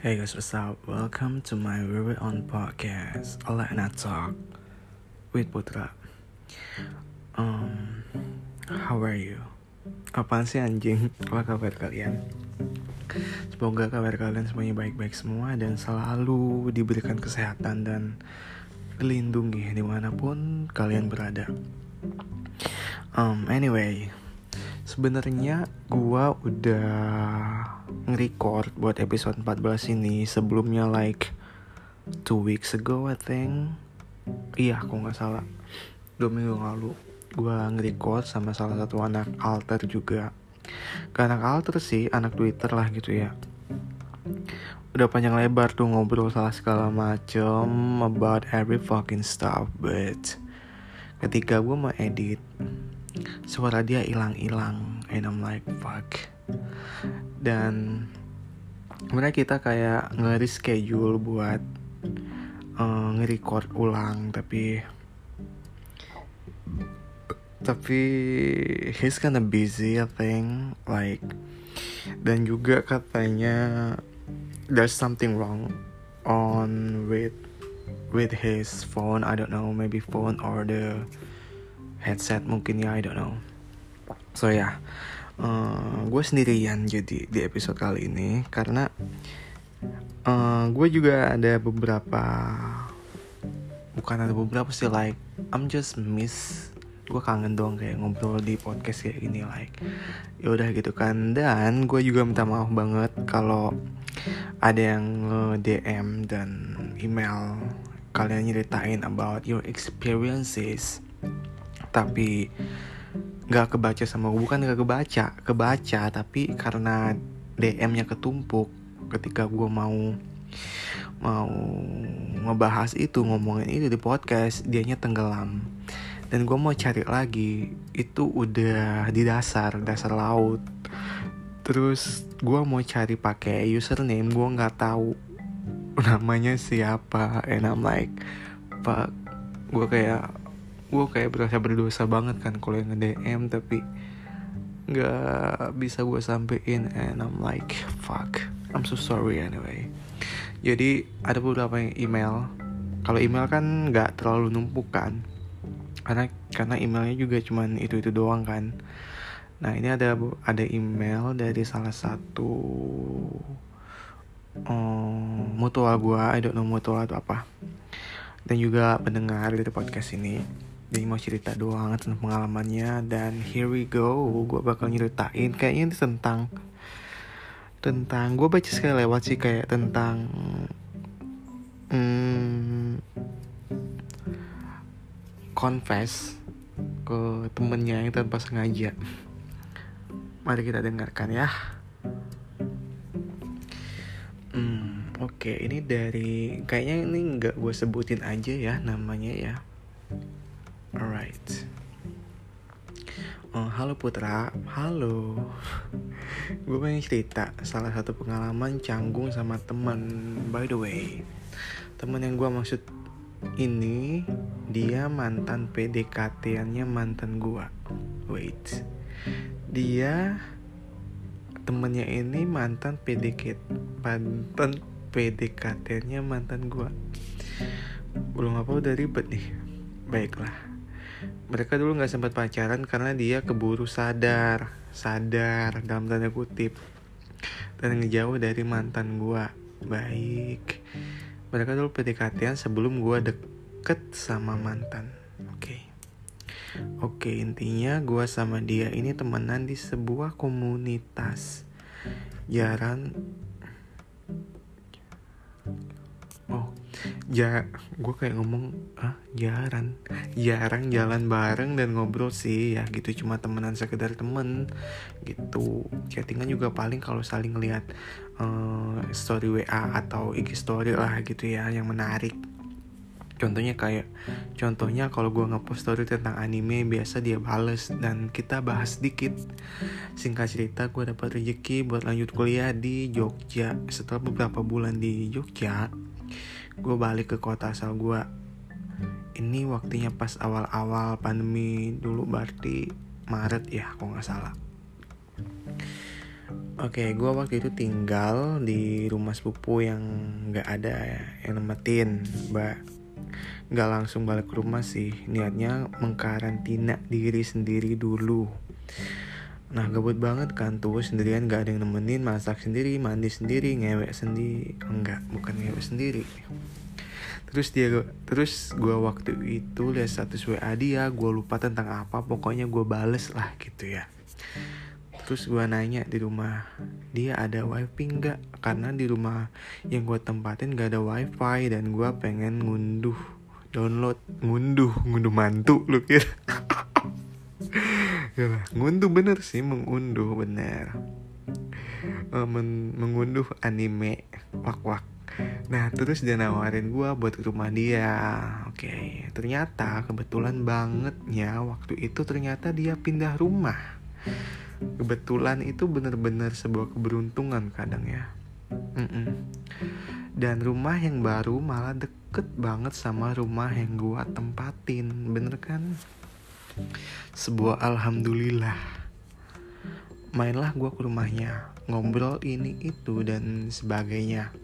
Hey guys, what's up? Welcome to my very own podcast, Alana Talk with Putra. Um, how are you? Apaan sih anjing? Apa kabar kalian? Semoga kabar kalian semuanya baik-baik semua dan selalu diberikan kesehatan dan dilindungi di mana pun kalian berada. Um, anyway, sebenarnya gua udah nge-record buat episode 14 ini. Sebelumnya like two weeks ago I think. Iya aku nggak salah. Dua minggu lalu. Gue nge-record sama salah satu anak alter juga. Gak anak alter sih anak twitter lah gitu ya. Udah panjang lebar tuh ngobrol salah segala macem about every fucking stuff but ketika gue mau edit suara dia hilang-hilang and I'm like fuck. Dan sebenarnya kita kayak nge-reschedule buat uh, nge-record ulang tapi tapi he's kinda busy I think like dan juga katanya there's something wrong on with with his phone. I don't know maybe phone or the headset mungkin ya I don't know so ya. Yeah uh, gue sendirian jadi di episode kali ini karena uh, eh, gue juga ada beberapa bukan ada beberapa sih like I'm just miss gue kangen dong kayak ngobrol di podcast kayak gini like yaudah gitu kan. Dan gue juga minta maaf banget kalau ada yang DM dan email kalian nyeritain about your experiences. Tapi nggak kebaca sama gue bukan nggak kebaca kebaca tapi karena DM-nya ketumpuk ketika gue mau mau ngebahas itu ngomongin itu di podcast dianya tenggelam. Dan gue mau cari lagi itu udah di dasar dasar laut. Terus gue mau cari pakai username gue nggak tahu namanya siapa. And I'm like pak gue kayak gue kayak berasa berdosa banget kan kalau yang nge-DM tapi nggak bisa gue sampein and I'm like fuck. I'm so sorry anyway. Jadi ada beberapa email. Kalau email kan nggak terlalu numpuk kan. Karena karena emailnya juga cuman itu itu doang kan. Nah ini ada ada email dari salah satu um, mutual gue I don't know mutual itu apa. Dan juga pendengar dari podcast ini jadi mau cerita doang tentang pengalamannya. Dan here we go. Gue bakal nyeritain kayaknya ini tentang tentang gue baca sekali lewat sih kayak tentang hmm, confess ke temennya yang tanpa sengaja. Mari kita dengarkan ya. Hmm, oke okay, ini dari kayaknya ini nggak gue sebutin aja ya namanya ya Alright. Oh, halo Putra, halo. gue pengen cerita salah satu pengalaman canggung sama teman. By the way, teman yang gue maksud ini dia mantan PDKT-nya mantan gue. Wait, dia temennya ini mantan PDKT mantan PDKT-nya mantan gue. Belum apa udah ribet nih. Baiklah mereka dulu nggak sempat pacaran karena dia keburu sadar sadar dalam tanda kutip dan ngejauh dari mantan gua. Baik. Mereka dulu PDKT sebelum gua deket sama mantan. Oke. Okay. oke okay, intinya gua sama dia ini temenan di sebuah komunitas. Jarang ja gue kayak ngomong ah jarang. Jarang jalan bareng dan ngobrol sih. Ya gitu. Cuma temenan sekedar temen gitu. Chattingan juga paling kalau saling lihat uh, story WA atau IG story lah gitu ya yang menarik. Contohnya kayak contohnya kalau gue ngepost story tentang anime biasa dia bales dan kita bahas dikit. Singkat cerita gue dapat rezeki buat lanjut kuliah di Jogja. Setelah beberapa bulan di Jogja gue balik ke kota asal gue ini waktunya pas awal-awal pandemi dulu berarti Maret ya kok nggak salah Oke, okay, gue waktu itu tinggal di rumah sepupu yang nggak ada yang nemetin, mbak. Nggak langsung balik ke rumah sih, niatnya mengkarantina diri sendiri dulu. Nah gabut banget kan tuh sendirian gak ada yang nemenin masak sendiri mandi sendiri ngewek sendiri. Enggak bukan ngewek sendiri. Terus dia terus gue waktu itu lihat status WA dia gue lupa tentang apa pokoknya gue bales lah gitu ya. Terus gue nanya di rumah dia ada wifi nggak? Karena di rumah yang gue tempatin gak ada wifi dan gue pengen ngunduh download ngunduh ngunduh mantu lu kira ngunduh bener sih mengunduh bener. Uh, men mengunduh anime wak wak Nah terus dia nawarin gue buat ke rumah dia. Oke okay. ternyata kebetulan banget ya Waktu itu ternyata dia pindah rumah. Kebetulan itu benar-benar sebuah keberuntungan kadang ya. Mm-mm. dan rumah yang baru malah deket banget sama rumah yang gua tempatin bener kan sebuah alhamdulillah. Mainlah gua ke rumahnya ngobrol ini itu dan sebagainya.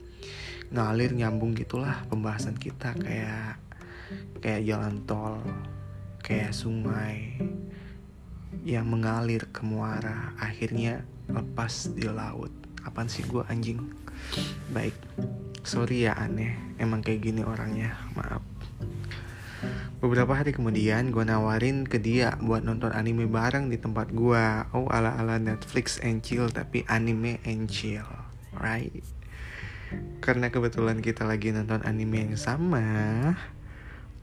Ngalir nyambung gitulah pembahasan kita kayak kayak jalan tol kayak sungai yang mengalir ke muara akhirnya lepas di laut. Apaan sih gue anjing? Baik sorry ya aneh. Emang kayak gini orangnya maaf Beberapa hari kemudian gue nawarin ke dia buat nonton anime bareng di tempat gue Oh ala-ala Netflix and chill tapi anime and chill. Right? Karena kebetulan kita lagi nonton anime yang sama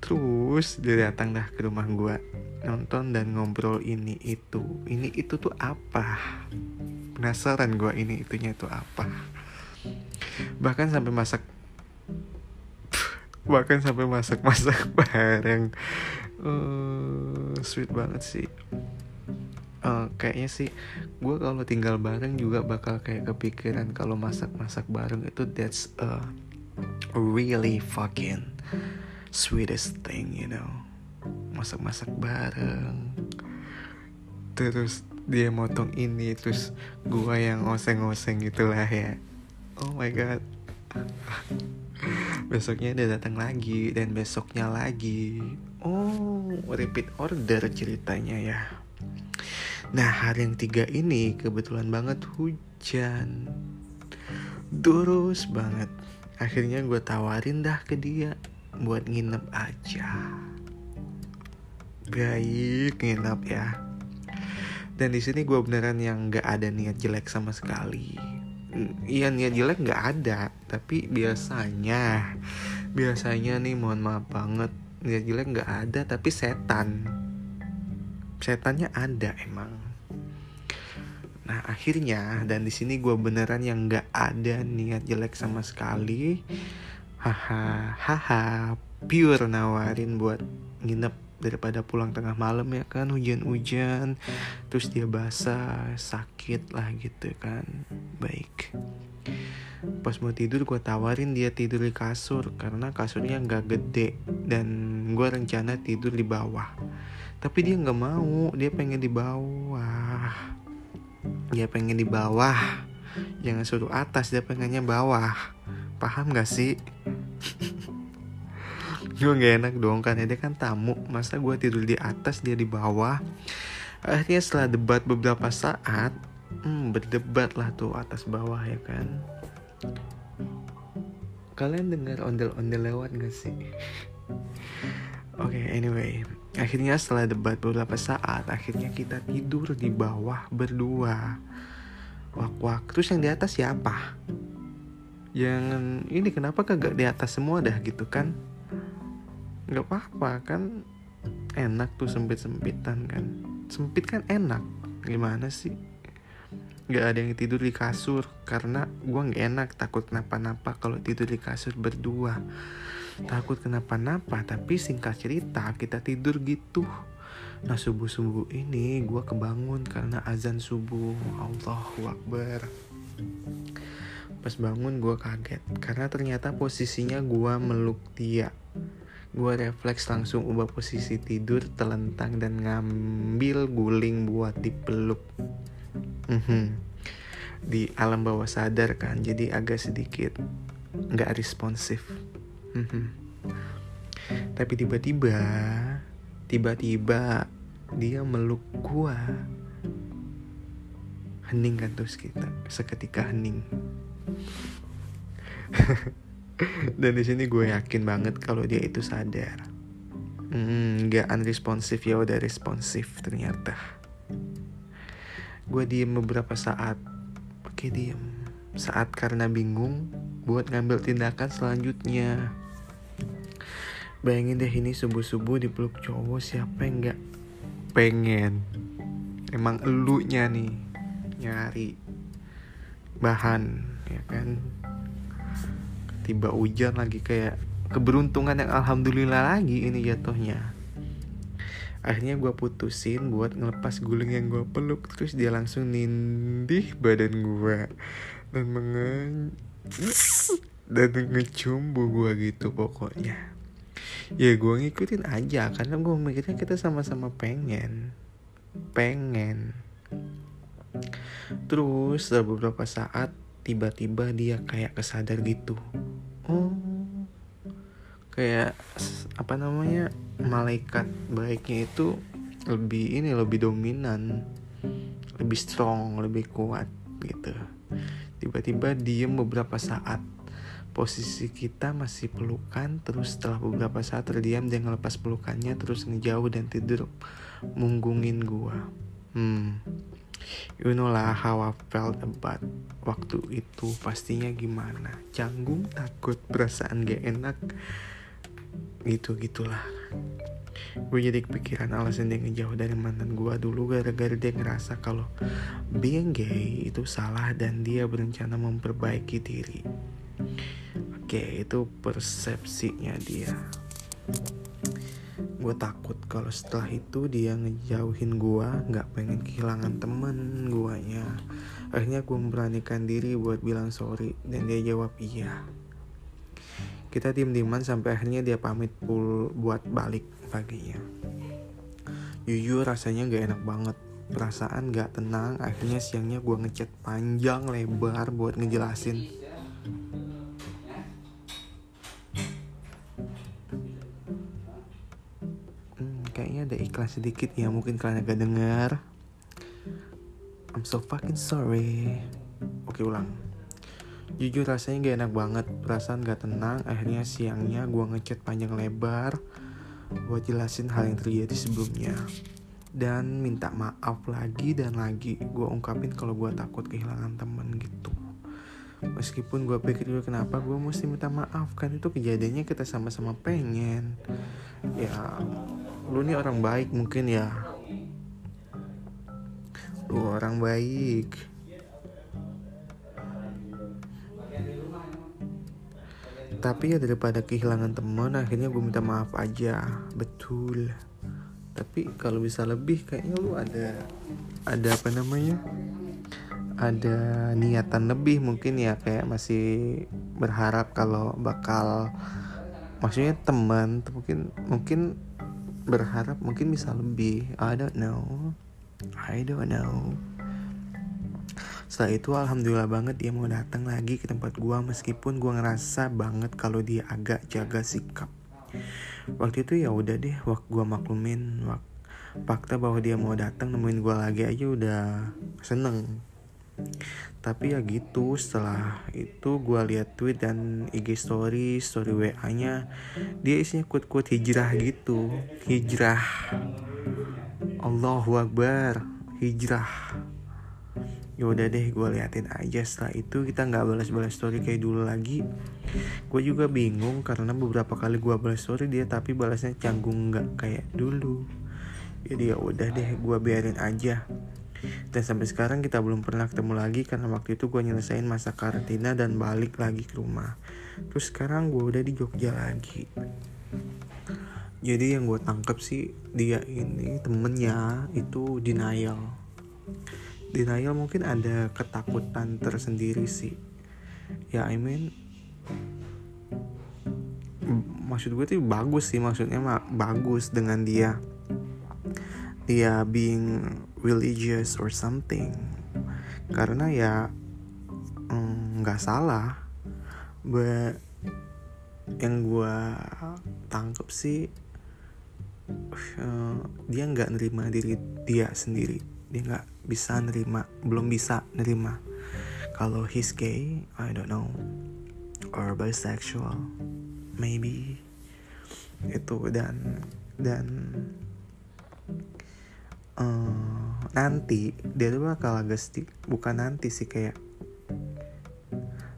Terus dia datang dah ke rumah gue Nonton dan ngobrol ini itu. Ini itu tuh apa? Penasaran gue ini itunya itu apa. Bahkan sampai masak Bahkan sampai masak-masak bareng uh, Sweet banget sih. Uh, Kayaknya sih Gue kalau tinggal bareng juga bakal kayak kepikiran Kalau masak-masak bareng itu That's a really fucking sweetest thing you know. Masak-masak bareng. Terus dia motong ini terus gua yang oseng-oseng gitulah ya. Oh my god besoknya dia datang lagi dan besoknya lagi. Oh repeat order ceritanya ya. Nah hari yang tiga ini kebetulan banget hujan. Terus banget. Akhirnya gue tawarin dah ke dia buat nginep aja. Baik nginep ya. Dan di sini gue beneran yang nggak ada niat jelek sama sekali iya niat jelek nggak ada tapi biasanya biasanya nih mohon maaf banget niat jelek nggak ada tapi setan. Setannya ada emang. Nah akhirnya dan di sini gue beneran yang nggak ada niat jelek sama sekali haha haha pure nawarin buat nginep daripada pulang tengah malam ya kan? Hujan-hujan terus dia basah sakit lah gitu kan. Baik. Pas mau tidur gue tawarin dia tidur di kasur karena kasurnya nggak gede dan gue rencana tidur di bawah. Tapi dia nggak mau dia pengen di bawah. Dia pengen di bawah. Jangan suruh atas dia pengennya bawah. Paham gak sih gue gak enak dong kan. Dia kan tamu. Masa gue tidur di atas dia di bawah. Akhirnya setelah debat beberapa saat hmm, berdebat lah tuh atas bawah ya kan. Kalian dengar ondel-ondel lewat gak sih? Oke, okay, anyway, akhirnya setelah debat beberapa saat, akhirnya kita tidur di bawah berdua. Wak-wak, terus yang di atas siapa? jangan ini kenapa kagak di atas semua dah gitu kan nggak apa-apa kan enak tuh sempit sempitan kan. Sempit kan enak gimana sih? Nggak ada yang tidur di kasur karena gue nggak enak takut kenapa-napa kalau tidur di kasur berdua. Takut kenapa-napa tapi singkat cerita kita tidur gitu. Nah subuh subuh ini gue kebangun karena azan subuh. Allahu Akbar. Pas bangun gue kaget karena ternyata posisinya gue meluk dia. Gue refleks langsung ubah posisi tidur, telentang dan ngambil guling buat dipeluk. -hmm. di alam bawah sadar kan jadi agak sedikit nggak responsif Mhm. tapi tiba-tiba tiba-tiba dia meluk gua hening kan terus kita seketika hening dan di sini gue yakin banget kalau dia itu sadar. Hmm, nggak unresponsif ya udah responsif ternyata. Gue diem beberapa saat. Oke diem. Saat karena bingung buat ngambil tindakan selanjutnya. Bayangin deh ini subuh subuh dipeluk cowok siapa yang nggak pengen? Emang elunya nih nyari bahan ya kan tiba hujan lagi kayak keberuntungan yang alhamdulillah lagi ini jatuhnya. Akhirnya gue putusin buat ngelepas guling yang gue peluk terus dia langsung nindih badan gue dan mengen dan ngecumbu gue gitu pokoknya. Ya gue ngikutin aja karena gue mikirnya kita sama-sama pengen. Pengen. Terus beberapa saat tiba-tiba dia kayak kesadar gitu. Oh. Kayak apa namanya malaikat baiknya itu lebih ini lebih dominan lebih strong lebih kuat gitu. Tiba-tiba diem beberapa saat posisi kita masih pelukan terus setelah beberapa saat terdiam dia ngelepas pelukannya terus ngejauh dan tidur munggungin gua. Hmm you know lah how I felt about waktu itu. Pastinya gimana? Canggung takut perasaan gak enak. Gitu gitulah gue jadi kepikiran alasan dia ngejauh dari mantan gue dulu gara-gara dia ngerasa kalau being gay itu salah dan dia berencana memperbaiki diri. Oke itu persepsinya dia gue takut kalau setelah itu dia ngejauhin gue nggak pengen kehilangan temen guanya akhirnya gue memberanikan diri buat bilang sorry dan dia jawab iya. Kita diem-dieman sampai akhirnya dia pamit pul buat balik paginya. Jujur rasanya gak enak banget. Perasaan gak tenang akhirnya siangnya gue ngechat panjang lebar buat ngejelasin iklan sedikit ya mungkin kalian agak dengar. I'm so fucking sorry. Oke ulang. Jujur rasanya gak enak banget. Perasaan gak tenang. Akhirnya siangnya gue ngechat panjang lebar Buat jelasin hal yang terjadi sebelumnya. Dan minta maaf lagi dan lagi Gue ungkapin kalau gue takut kehilangan temen gitu. Meskipun gue pikir juga kenapa gue mesti minta maaf Kan itu kejadiannya kita sama-sama pengen. Ya Lu nih orang baik mungkin ya. Lu orang baik. Tapi ya daripada kehilangan teman akhirnya gue minta maaf aja. Betul. Tapi kalau bisa lebih kayaknya lu ada ada apa namanya? Ada niatan lebih mungkin ya kayak masih berharap kalau bakal maksudnya teman mungkin mungkin berharap mungkin bisa lebih I don't know I don't know setelah itu alhamdulillah banget dia mau datang lagi ke tempat gua meskipun gua ngerasa banget kalau dia agak jaga sikap. Waktu itu ya udah deh, waktu gua maklumin wak fakta bahwa dia mau datang nemuin gua lagi aja udah seneng. Tapi ya gitu, setelah itu gua lihat tweet dan IG story, story WA-nya dia isinya quote-quote hijrah gitu. Hijrah. Allahu Akbar. Hijrah ya udah deh gue liatin aja setelah itu kita nggak balas-balas story kayak dulu lagi gue juga bingung karena beberapa kali gue balas story dia tapi balasnya canggung nggak kayak dulu jadi ya udah deh gue biarin aja dan sampai sekarang kita belum pernah ketemu lagi karena waktu itu gue nyelesain masa karantina dan balik lagi ke rumah. Terus sekarang gue udah di Jogja lagi. Jadi yang gue tangkep sih dia ini temennya itu denial. Denial mungkin ada ketakutan tersendiri sih. Ya I mean maksud gue tuh bagus sih maksudnya mah bagus dengan dia. Dia being religious or something. Karena ya nggak mm, salah. But yang gue tangkep sih uh, dia nggak nerima diri dia sendiri. Dia nggak bisa nerima belum bisa nerima. Kalau he's gay I don't know. Or bisexual maybe. Itu dan dan uh, nanti dia tuh bakal agak bukan nanti sih kayak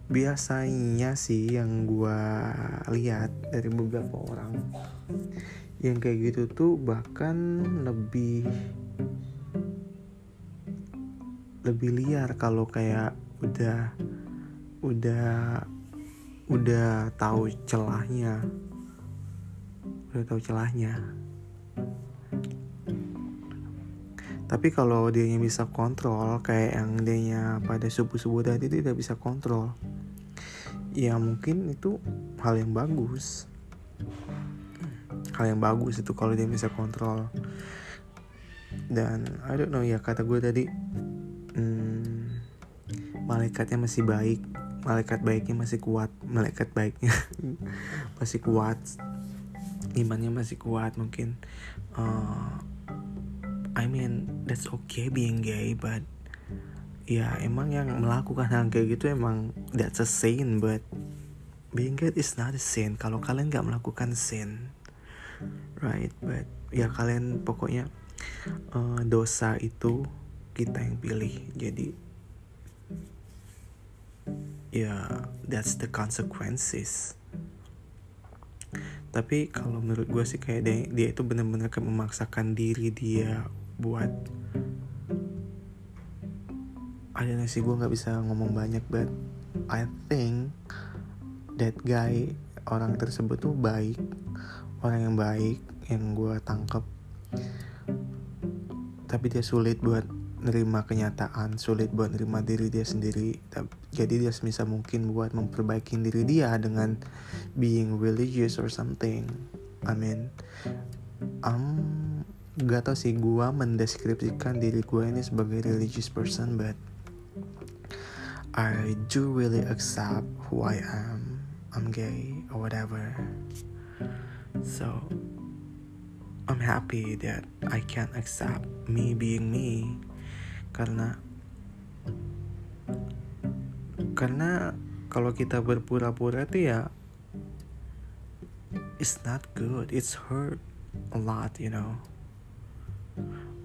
biasanya sih yang gue lihat dari beberapa orang yang kayak gitu tuh bahkan lebih lebih liar kalau kayak udah udah udah tahu celahnya udah tahu celahnya tapi kalau dia yang bisa kontrol kayak yang dia pada subuh subuh tadi tidak bisa kontrol. Ya mungkin itu hal yang bagus. Hal yang bagus itu kalau dia bisa kontrol. Dan I don't know ya kata gue tadi hmm, malaikatnya masih baik malaikat baiknya masih kuat malaikat baiknya masih kuat imannya masih kuat mungkin. Uh, I mean that's okay being gay but ya emang yang melakukan hal kayak gitu emang that's a sin but being gay is not a sin. Kalau kalian nggak melakukan sin right? But ya kalian pokoknya uh, dosa itu kita yang pilih. Jadi ya that's the consequences. Tapi kalau menurut gue sih kayak dia, dia itu benar-benar kayak memaksakan diri dia buat ada sih gue nggak bisa ngomong banyak but I think that guy orang tersebut tuh baik. Orang yang baik yang gue tangkep. Tapi dia sulit buat nerima kenyataan sulit buat nerima diri dia sendiri. Jadi dia sebisa mungkin buat memperbaiki diri dia dengan being religious or something. I mean um gak tau sih gue mendeskripsikan diri gue ini sebagai religious person but I do really accept who I am. I'm gay or whatever. So I'm happy that I can accept me being me karena karena kalau kita berpura-pura tuh ya it's not good it's hurt a lot you know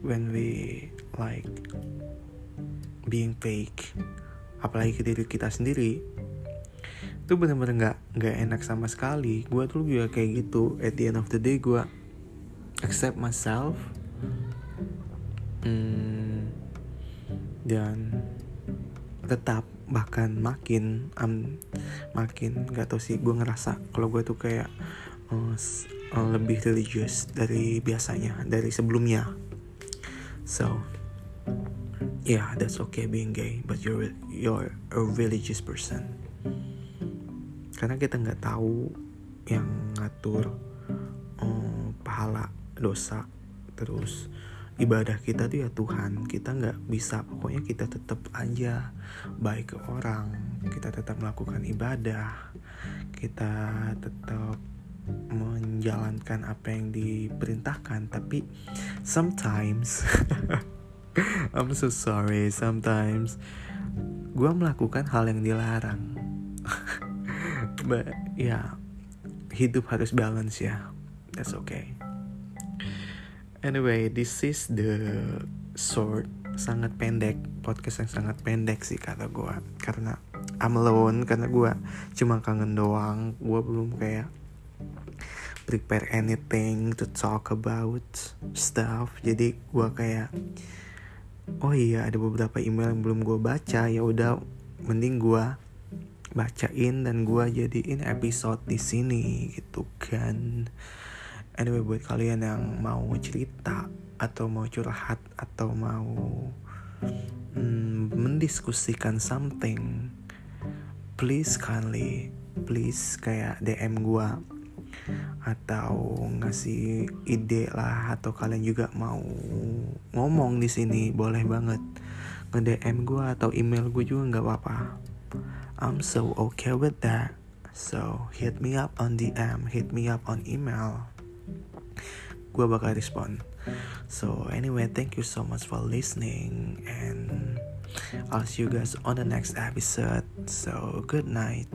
when we like being fake apalagi ke diri kita sendiri itu bener-bener nggak nggak enak sama sekali. Gue tuh juga kayak gitu. At the end of the day gue accept myself hmm, dan tetap bahkan makin um, makin nggak tau sih gue ngerasa kalau gue tuh kayak uh, lebih religious dari biasanya dari sebelumnya. So yeah that's okay being gay but you're you're a religious person. Karena kita nggak tahu yang ngatur um, pahala dosa terus ibadah kita tuh ya Tuhan. Kita nggak bisa pokoknya kita tetap aja baik ke orang. Kita tetap melakukan ibadah. Kita tetap menjalankan apa yang diperintahkan tapi sometimes I'm so sorry sometimes gue melakukan hal yang dilarang. But ya yeah, hidup harus balance ya. That's okay. Anyway this is the short sangat pendek podcast yang sangat pendek sih kata gue karena I'm alone karena gue cuma kangen doang. Gue belum kayak prepare anything to talk about stuff. Jadi gue kayak oh iya ada beberapa email yang belum gue baca. Ya udah mending gue bacain dan gue jadiin episode di sini gitu kan. Anyway buat kalian yang mau cerita atau mau curhat atau mau hmm, mendiskusikan something please kindly please kayak DM gue atau ngasih ide lah atau kalian juga mau ngomong di sini boleh banget nge DM gue atau email gue juga nggak apa-apa I'm so okay with that. So hit me up on DM, hit me up on email. Gue bakal respon. So anyway, thank you so much for listening and I'll see you guys on the next episode. So good night.